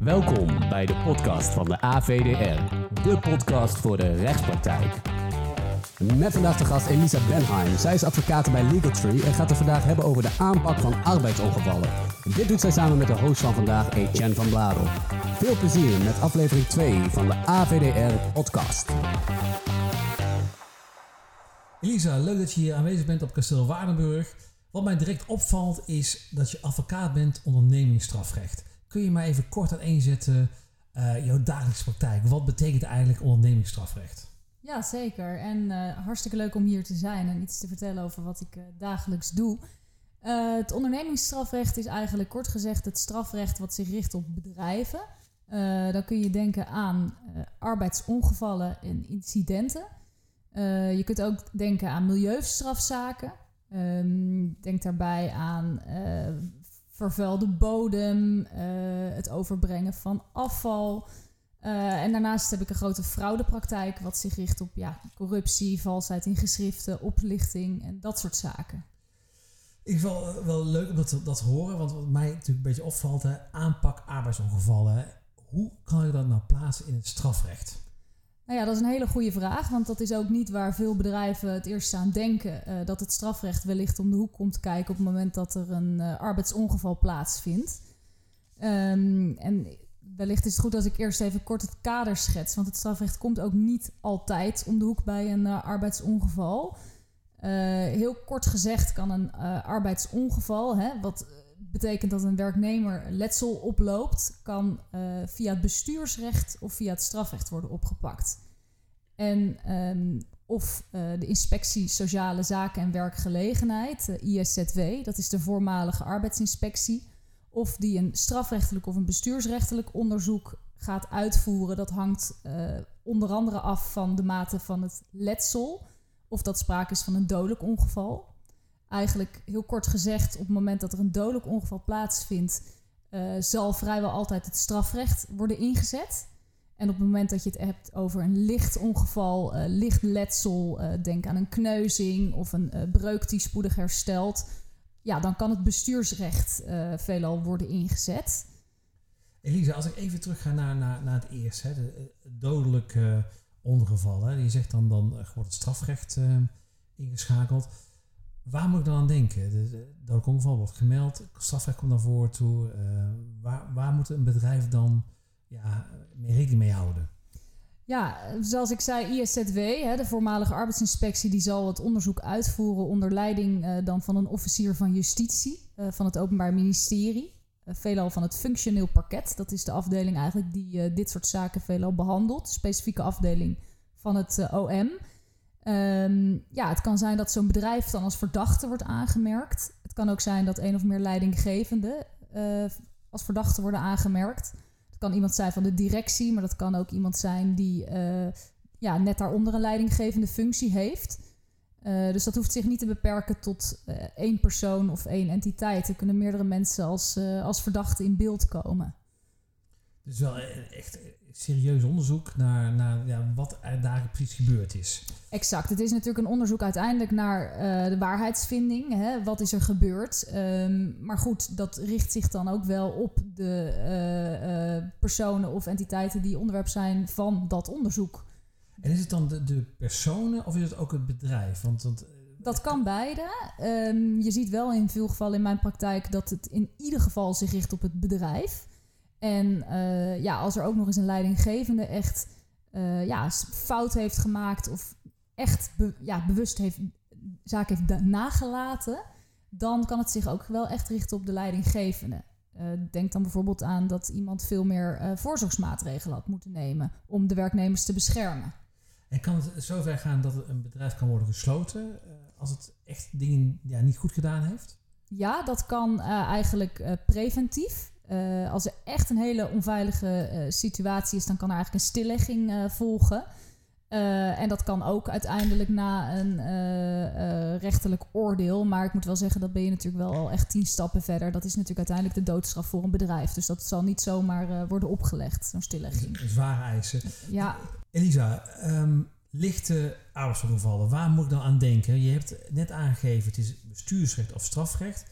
Welkom bij de podcast van de AVDR, de podcast voor de rechtspraktijk. Met vandaag de gast Elisa Benheim. Zij is advocaat bij Legal Tree en gaat het vandaag hebben over de aanpak van arbeidsongevallen. Dit doet zij samen met de host van vandaag, Etienne van Bladel. Veel plezier met aflevering 2 van de AVDR podcast. Elisa, leuk dat je hier aanwezig bent op Kasteel Waardenburg. Wat mij direct opvalt is dat je advocaat bent ondernemingsstrafrecht. Kun je maar even kort uiteenzetten uh, jouw dagelijkse praktijk? Wat betekent eigenlijk ondernemingsstrafrecht? Ja, zeker. En uh, hartstikke leuk om hier te zijn en iets te vertellen over wat ik uh, dagelijks doe. het ondernemingsstrafrecht is eigenlijk kort gezegd het strafrecht wat zich richt op bedrijven. dan kun je denken aan arbeidsongevallen en incidenten. je kunt ook denken aan milieustrafzaken. Um, denk daarbij aan vervuilde bodem, uh, het overbrengen van afval. Uh, en daarnaast heb ik een grote fraudepraktijk, wat zich richt op ja, corruptie, valsheid in geschriften, oplichting en dat soort zaken. Ik vind wel, wel leuk om dat, dat horen, want wat mij natuurlijk een beetje opvalt, hè, aanpak arbeidsongevallen. Hoe kan je dat nou plaatsen in het strafrecht? Nou ja, dat is een hele goede vraag, want dat is ook niet waar veel bedrijven het eerst aan denken. Uh, dat het strafrecht wellicht om de hoek komt kijken op het moment dat er een uh, arbeidsongeval plaatsvindt. Um, en wellicht is het goed als ik eerst even kort het kader schets, want het strafrecht komt ook niet altijd om de hoek bij een uh, arbeidsongeval. heel kort gezegd kan een arbeidsongeval, hè, wat betekent dat een werknemer letsel oploopt, kan uh, via het bestuursrecht of via het strafrecht worden opgepakt. En um, of uh, de inspectie Sociale Zaken en Werkgelegenheid, de ISZW, dat is de voormalige arbeidsinspectie, of die een strafrechtelijk of een bestuursrechtelijk onderzoek gaat uitvoeren, dat hangt uh, onder andere af van de mate van het letsel, of dat sprake is van een dodelijk ongeval eigenlijk heel kort gezegd, op het moment dat er een dodelijk ongeval plaatsvindt, uh, zal vrijwel altijd het strafrecht worden ingezet. En op het moment dat je het hebt over een licht ongeval, uh, licht letsel, uh, denk aan een kneuzing of een breuk die spoedig herstelt, ja, dan kan het bestuursrecht veelal worden ingezet. Elisa, als ik even terug ga naar, naar, naar het eerst, hè, de, dodelijke ongeval. Hè, je zegt dan, dan wordt het strafrecht ingeschakeld. Waar moet ik dan aan denken? Dat het ongeval wordt gemeld, strafrecht komt naar voren toe. Uh, waar, waar moet een bedrijf dan ja, mee rekening mee houden? Ja, zoals ik zei, ISZW, hè, de voormalige arbeidsinspectie, die zal het onderzoek uitvoeren onder leiding uh, dan van een officier van justitie van het Openbaar Ministerie. veelal van het functioneel parket. Dat is de afdeling eigenlijk die dit soort zaken veelal behandelt. Specifieke afdeling van het OM. Um, ja, het kan zijn dat zo'n bedrijf dan als verdachte wordt aangemerkt. Het kan ook zijn dat een of meer leidinggevenden uh, als verdachte worden aangemerkt. Het kan iemand zijn van de directie, maar dat kan ook iemand zijn die uh, ja, net daaronder een leidinggevende functie heeft. Uh, dus dat hoeft zich niet te beperken tot één persoon of één entiteit. Er kunnen meerdere mensen als, als verdachte in beeld komen. Dus wel echt serieus onderzoek naar, naar ja, wat er daar precies gebeurd is. Exact. Het is natuurlijk een onderzoek uiteindelijk naar uh, de waarheidsvinding. Hè? Wat is er gebeurd? Um, maar goed, dat richt zich dan ook wel op de uh, uh, personen of entiteiten die onderwerp zijn van dat onderzoek. En is het dan de, de personen of is het ook het bedrijf? Want, want dat kan beide. Um, je ziet wel in veel gevallen in mijn praktijk dat het in ieder geval zich richt op het bedrijf. En uh, ja, als er ook nog eens een leidinggevende echt uh, ja, fout heeft gemaakt of echt be ja, bewust heeft, zaken heeft nagelaten, dan kan het zich ook wel echt richten op de leidinggevende. Uh, denk dan bijvoorbeeld aan dat iemand veel meer voorzorgsmaatregelen had moeten nemen om de werknemers te beschermen. En kan het zover gaan dat een bedrijf kan worden gesloten als het echt dingen ja, niet goed gedaan heeft? Ja, dat kan eigenlijk preventief. Uh, als er echt een hele onveilige uh, situatie is, dan kan er eigenlijk een stillegging uh, volgen. en dat kan ook uiteindelijk na een rechterlijk oordeel. Maar ik moet wel zeggen, dat ben je natuurlijk wel al echt tien stappen verder. Dat is natuurlijk uiteindelijk de doodstraf voor een bedrijf. Dus dat zal niet zomaar worden opgelegd, zo'n stillegging. Zware eisen. Ja. Elisa, um, lichte arbeidsongevallen, waar moet ik dan aan denken? Je hebt net aangegeven, het is bestuursrecht of strafrecht.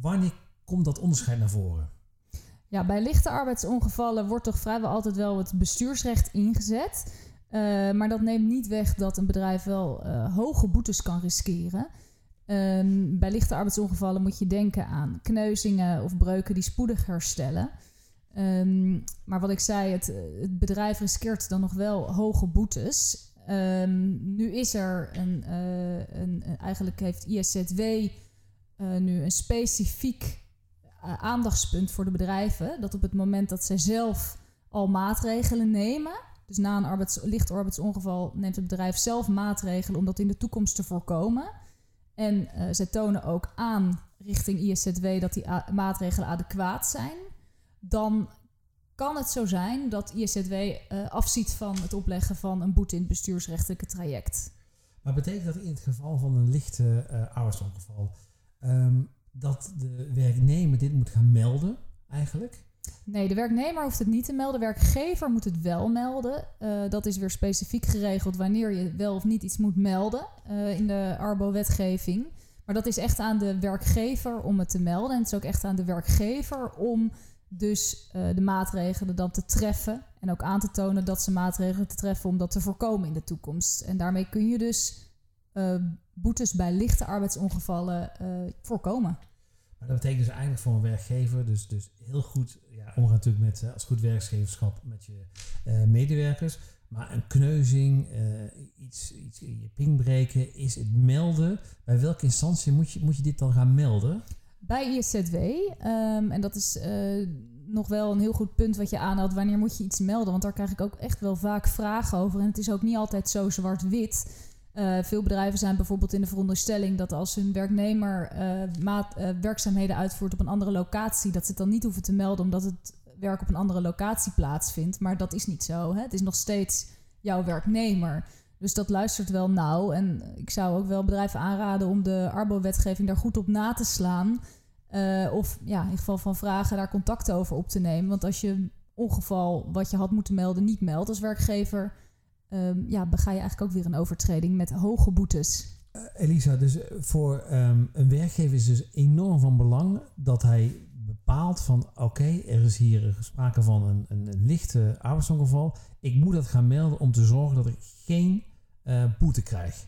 Wanneer komt dat onderscheid naar voren? Ja, bij lichte arbeidsongevallen wordt toch vrijwel altijd wel het bestuursrecht ingezet. Uh, maar dat neemt niet weg dat een bedrijf wel uh, hoge boetes kan riskeren. Um, bij lichte arbeidsongevallen moet je denken aan kneuzingen of breuken die spoedig herstellen. Um, maar wat ik zei, het, het, bedrijf riskeert dan nog wel hoge boetes. Um, nu is er een, uh, een, eigenlijk heeft ISZW nu een specifiek aandachtspunt voor de bedrijven. Dat op het moment dat zij zelf al maatregelen nemen, dus na een arbeids, licht arbeidsongeval neemt het bedrijf zelf maatregelen om dat in de toekomst te voorkomen. En uh, zij tonen ook aan richting ISZW dat die maatregelen adequaat zijn. Dan kan het zo zijn dat ISZW eh, afziet van het opleggen van een boete in het bestuursrechtelijke traject. Maar betekent dat in het geval van een lichte uh, arbeidsongeval um, dat de werknemer dit moet gaan melden eigenlijk? Nee, de werknemer hoeft het niet te melden. De werkgever moet het wel melden. Uh, dat is weer specifiek geregeld wanneer je wel of niet iets moet melden uh, in de Arbo-wetgeving. Maar dat is echt aan de werkgever om het te melden. En het is ook echt aan de werkgever om dus uh, de maatregelen dan te treffen. En ook aan te tonen dat ze maatregelen te treffen om dat te voorkomen in de toekomst. En daarmee kun je dus boetes bij lichte arbeidsongevallen voorkomen. Maar dat betekent dus eigenlijk voor een werkgever, dus, dus heel goed ja, omgaan natuurlijk met, als goed werkgeverschap met je uh, medewerkers. Maar een kneuzing, uh, iets, iets in je ping breken, is het melden. Bij welke instantie moet je, moet je dit dan gaan melden? Bij ISZW. Um, ehm, en dat is uh, nog wel een heel goed punt wat je aanhaalt. Wanneer moet je iets melden? Want daar krijg ik ook echt wel vaak vragen over. En het is ook niet altijd zo zwart-wit. Uh, veel bedrijven zijn bijvoorbeeld in de veronderstelling dat als hun werknemer uh, maat, uh, werkzaamheden uitvoert op een andere locatie, dat ze het dan niet hoeven te melden omdat het werk op een andere locatie plaatsvindt. Maar dat is niet zo. Hè? Het is nog steeds jouw werknemer. Dus dat luistert wel nauw. En ik zou ook wel bedrijven aanraden om de Arbo-wetgeving daar goed op na te slaan. of ja, in geval van vragen daar contact over op te nemen. Want als je ongeval wat je had moeten melden niet meldt als werkgever um, ja, bega je eigenlijk ook weer een overtreding met hoge boetes. Uh, Elisa, dus voor um, een werkgever is dus enorm van belang dat hij bepaalt van oké, er is hier sprake van een, een, lichte arbeidsongeval. Ik moet dat gaan melden om te zorgen dat ik geen uh, boete krijg.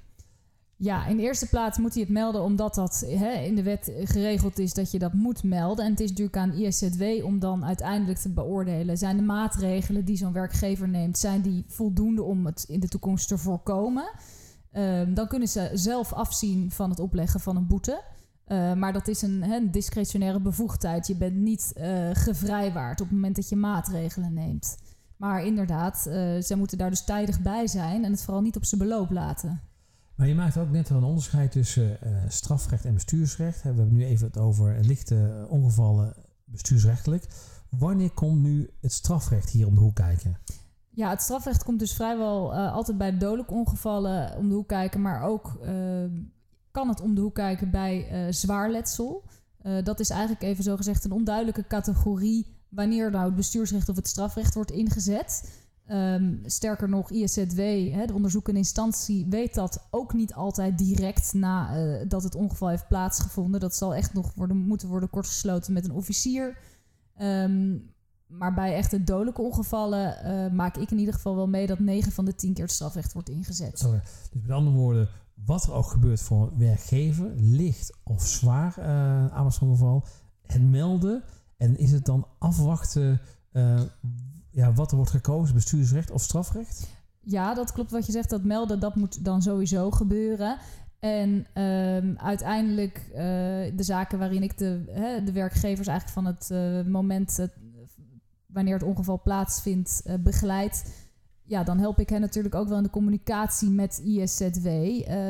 Ja, in de eerste plaats moet hij het melden omdat dat hè, in de wet geregeld is dat je dat moet melden. En het is natuurlijk aan ISZW om dan uiteindelijk te beoordelen. Zijn de maatregelen die zo'n werkgever neemt, zijn die voldoende om het in de toekomst te voorkomen? Um, dan kunnen ze zelf afzien van het opleggen van een boete. Uh, maar dat is een, hè, discretionaire bevoegdheid. Je bent niet uh, gevrijwaard op het moment dat je maatregelen neemt. Maar inderdaad, uh, zij moeten daar dus tijdig bij zijn en het vooral niet op zijn beloop laten. Maar je maakt ook net wel een onderscheid tussen uh, strafrecht en bestuursrecht. We hebben nu even het over lichte ongevallen bestuursrechtelijk. Wanneer komt nu het strafrecht hier om de hoek kijken? Ja, het strafrecht komt dus vrijwel uh, altijd bij dodelijke ongevallen om de hoek kijken. Maar ook uh, kan het om de hoek kijken bij zwaar letsel. dat is eigenlijk even zo gezegd een onduidelijke categorie wanneer nou het bestuursrecht of het strafrecht wordt ingezet. Um, sterker nog, ISZW, hè, de onderzoekende instantie, weet dat ook niet altijd direct nadat uh, dat het ongeval heeft plaatsgevonden. Dat zal echt nog worden, moeten worden kortgesloten met een officier. Um, maar bij echte dodelijke ongevallen uh, maak ik in ieder geval wel mee dat 9 van de 10 keer het strafrecht wordt ingezet. Dus met andere woorden, wat er ook gebeurt voor werkgever, licht of zwaar uh, het melden en is het dan afwachten ja, wat er wordt gekozen, bestuursrecht of strafrecht? Ja, dat klopt wat je zegt. Dat melden, dat moet dan sowieso gebeuren. En um, uiteindelijk uh, de zaken waarin ik de, hè, de werkgevers eigenlijk van het uh, moment uh, wanneer het ongeval plaatsvindt begeleid. Ja, dan help ik hen natuurlijk ook wel in de communicatie met ISZW.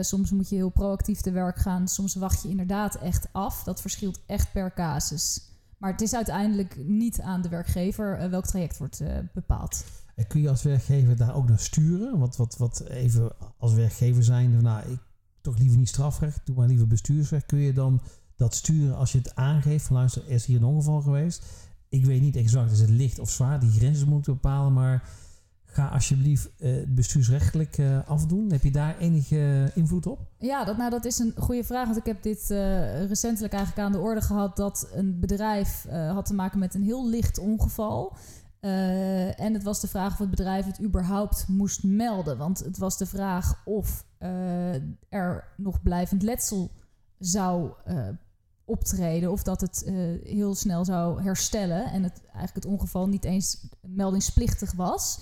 soms moet je heel proactief te werk gaan. Soms wacht je inderdaad echt af. Dat verschilt echt per casus. Maar het is uiteindelijk niet aan de werkgever uh, welk traject wordt uh, bepaald. En kun je als werkgever daar ook naar sturen? Wat, wat, wat even als werkgever zijn, nou, ik toch liever niet strafrecht, doe maar liever bestuursrecht. Kun je dan dat sturen als je het aangeeft van luister, er is hier een ongeval geweest. Ik weet niet exact, is het licht of zwaar? Die grenzen moeten bepalen, maar ga alsjeblieft uh, bestuursrechtelijk uh, afdoen. Heb je daar enige invloed op? Ja, dat, nou, dat is een goede vraag. Want ik heb dit uh, recentelijk eigenlijk aan de orde gehad dat een bedrijf had te maken met een heel licht ongeval. en het was de vraag of het bedrijf het überhaupt moest melden. Want het was de vraag of er nog blijvend letsel zou optreden of dat het heel snel zou herstellen en het eigenlijk het ongeval niet eens meldingsplichtig was.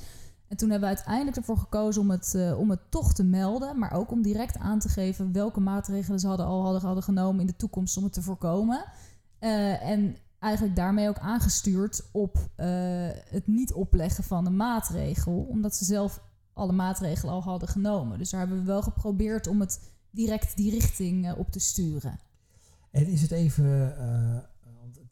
En toen hebben we uiteindelijk ervoor gekozen om het, uh, om het toch te melden, maar ook om direct aan te geven welke maatregelen ze hadden al hadden, hadden genomen in de toekomst om het te voorkomen. Uh, en eigenlijk daarmee ook aangestuurd op het niet opleggen van een maatregel, omdat ze zelf alle maatregelen al hadden genomen. Dus daar hebben we wel geprobeerd om het direct die richting op te sturen. En is het even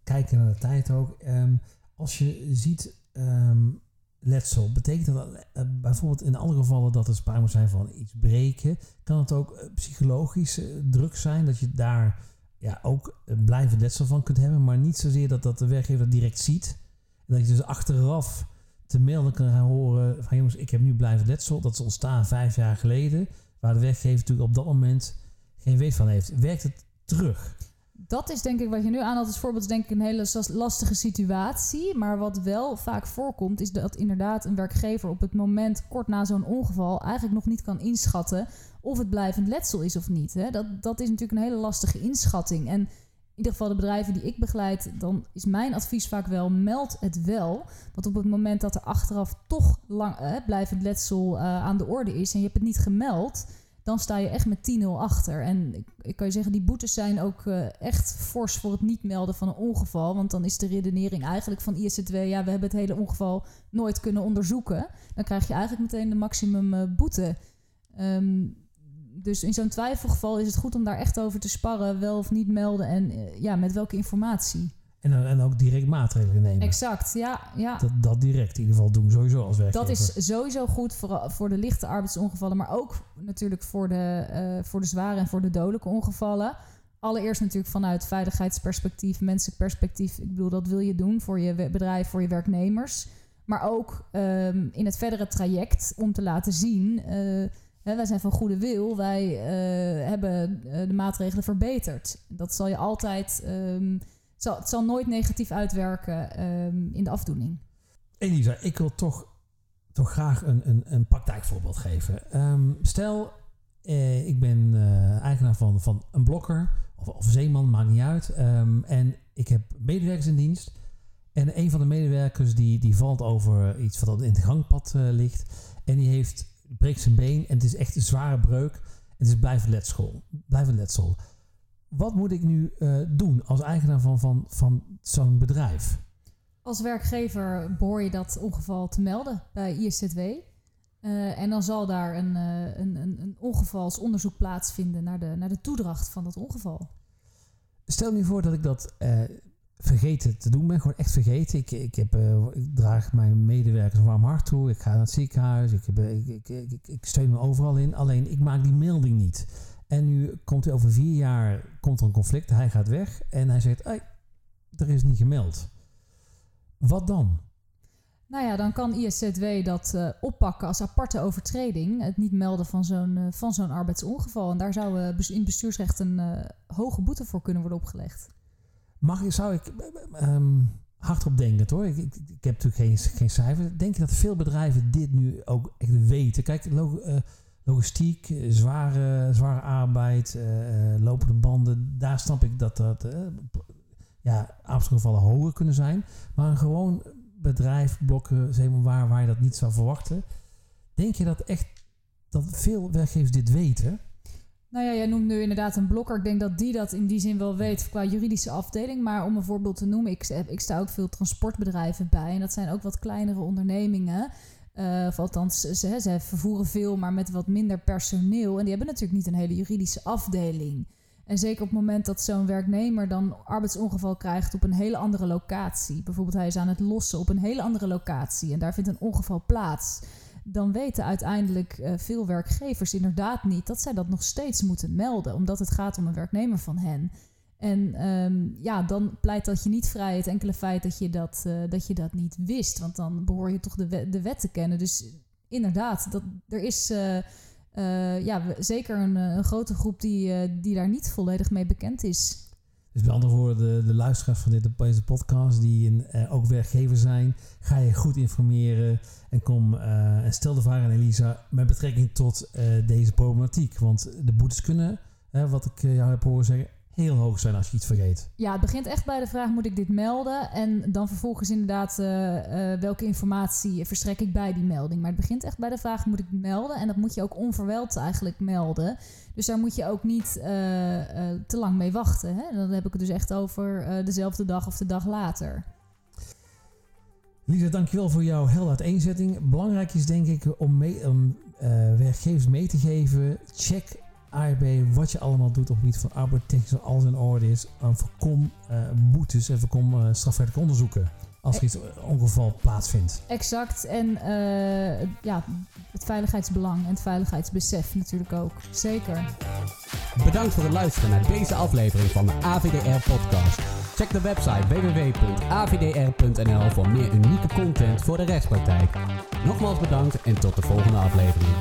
kijken naar de tijd ook. Um, als je ziet um, letsel, betekent dat uh, bijvoorbeeld in andere gevallen dat er sprake moet zijn van iets breken? Kan het ook uh, psychologisch druk zijn dat je daar ja, ook blijvend letsel van kunt hebben, maar niet zozeer dat, dat de werkgever direct ziet. En dat je dus achteraf te melden kan horen van jongens, ik heb nu blijvend letsel. Dat is ontstaan vijf jaar geleden, waar de werkgever natuurlijk op dat moment geen weet van heeft. Werkt het terug? Dat is denk ik wat je nu aanhaalt als voorbeeld, is denk ik een hele lastige situatie. Maar wat wel vaak voorkomt, is dat inderdaad een werkgever op het moment kort na zo'n ongeval eigenlijk nog niet kan inschatten of het blijvend letsel is of niet. Hè? Dat, dat is natuurlijk een hele lastige inschatting. En in ieder geval de bedrijven die ik begeleid, dan is mijn advies vaak wel: meld het wel. Want op het moment dat er achteraf toch lang eh, blijvend letsel uh, aan de orde is en je hebt het niet gemeld dan sta je echt met 10-0 achter. En ik, ik, kan je zeggen, die boetes zijn ook uh, echt fors voor het niet melden van een ongeval. Want dan is de redenering eigenlijk van ISC2, ja, we hebben het hele ongeval nooit kunnen onderzoeken. Dan krijg je eigenlijk meteen de maximum uh, boete. Um, dus in zo'n twijfelgeval is het goed om daar echt over te sparren, wel of niet melden en uh, ja, met welke informatie. En, en ook direct maatregelen nemen. Exact, ja. ja. Dat, dat direct in ieder geval doen, sowieso als werkgever. Dat is sowieso goed voor, voor de lichte arbeidsongevallen, maar ook natuurlijk voor de, uh, voor de zware en voor de dodelijke ongevallen. Allereerst natuurlijk vanuit veiligheidsperspectief, menselijk perspectief. Ik bedoel, dat wil je doen voor je bedrijf, voor je werknemers. Maar ook um, in het verdere traject om te laten zien... Uh, Hè, wij zijn van goede wil, wij uh, hebben de maatregelen verbeterd. Dat zal je altijd um, het zal nooit negatief uitwerken um, in de afdoening. Elisa, ik wil toch, toch graag een, een, een praktijkvoorbeeld geven. Um, stel, eh, ik ben uh, eigenaar van, van een blokker of, of zeeman, maakt niet uit. Um, en ik heb medewerkers in dienst. En een van de medewerkers die, die valt over iets wat in het gangpad uh, ligt. En die heeft, breekt zijn been en het is echt een zware breuk. En het is blijvend letsel. Blijvend letsel wat moet ik nu uh, doen als eigenaar van, van, van zo'n bedrijf? Als werkgever behoor je dat ongeval te melden bij ISZW. Uh, en dan zal daar een, uh, een, een, een ongevalsonderzoek plaatsvinden naar de, naar de toedracht van dat ongeval. Stel nu voor dat ik dat vergeten te doen ben, gewoon echt vergeten. Ik, ik, heb, ik draag mijn medewerkers een warm hart toe. Ik ga naar het ziekenhuis. Ik, heb, ik, ik, ik, ik steun me overal in. Alleen ik maak die melding niet. En nu komt hij over vier jaar komt er een conflict. Hij gaat weg en hij zegt: hey, er is niet gemeld. Wat dan? Nou ja, dan kan ISZW dat uh, oppakken als aparte overtreding. Het niet melden van zo'n uh, van zo'n arbeidsongeval. En daar zou uh, in bestuursrecht een hoge boete voor kunnen worden opgelegd. Mag, zou ik um, hardop denken hoor. Ik, ik, ik, heb natuurlijk geen, geen cijfer. Denk je dat veel bedrijven dit nu ook echt weten? Kijk, logistiek, eh, zware, zware arbeid, uh, lopende banden. Daar snap ik dat dat uh, ja, gevallen hoger kunnen zijn. Maar een gewoon bedrijf, blokken, zeg waar, waar je dat niet zou verwachten. Denk je dat echt dat veel werkgevers dit weten? Nou ja, jij noemt nu inderdaad een blokker. Ik denk dat die dat in die zin wel weet qua juridische afdeling. Maar om een voorbeeld te noemen, ik, ik sta ook veel transportbedrijven bij. En dat zijn ook wat kleinere ondernemingen. Uh, of althans, ze, vervoeren veel, maar met wat minder personeel. En die hebben natuurlijk niet een hele juridische afdeling. En zeker op het moment dat zo'n werknemer dan arbeidsongeval krijgt op een hele andere locatie. Bijvoorbeeld hij is aan het lossen op een hele andere locatie en daar vindt een ongeval plaats. Dan weten uiteindelijk uh, veel werkgevers inderdaad niet dat zij dat nog steeds moeten melden. Omdat het gaat om een werknemer van hen. En um, ja, dan pleit dat je niet vrij het enkele feit dat je dat, uh, dat je dat niet wist. Want dan behoor je toch de wet, de wet te kennen. Dus inderdaad, dat, er is eh, eh, ja, zeker een, eh, een grote groep die, eh, die daar niet volledig mee bekend is. Dus met andere woorden, de, de luisteraars van dit, deze podcast, die eh, ook werkgever zijn, ga je goed informeren en kom eh, en stel de vraag aan Elisa met betrekking tot eh, deze problematiek. Want de boetes kunnen, eh, wat ik eh, jou heb horen zeggen, heel hoog zijn als je iets vergeet. Ja, het begint echt bij de vraag: moet ik dit melden? En dan vervolgens inderdaad, eh, eh, welke informatie verstrek ik bij die melding? Maar het begint echt bij de vraag: moet ik melden? En dat moet je ook onverwijld eigenlijk melden. Dus daar moet je ook niet eh, te lang mee wachten. Hè? Dan heb ik het dus echt over dezelfde dag of de dag later. Lisa, dankjewel voor jouw hele uiteenzetting. Belangrijk is denk ik om, mee, om werkgevers mee te geven. Check ARB wat je allemaal doet op het gebied van arbeidstechnisch als alles in orde is. En voorkom eh, boetes en voorkom eh strafrechtelijke onderzoeken als er iets eh, ongeval plaatsvindt. Exact. En eh, ja, het veiligheidsbelang en het veiligheidsbesef natuurlijk ook. Zeker. Bedankt voor het luisteren naar deze aflevering van de AVDR-podcast. Check de website www.avdr.nl voor meer unieke content voor de rechtspraktijk. Nogmaals bedankt en tot de volgende aflevering.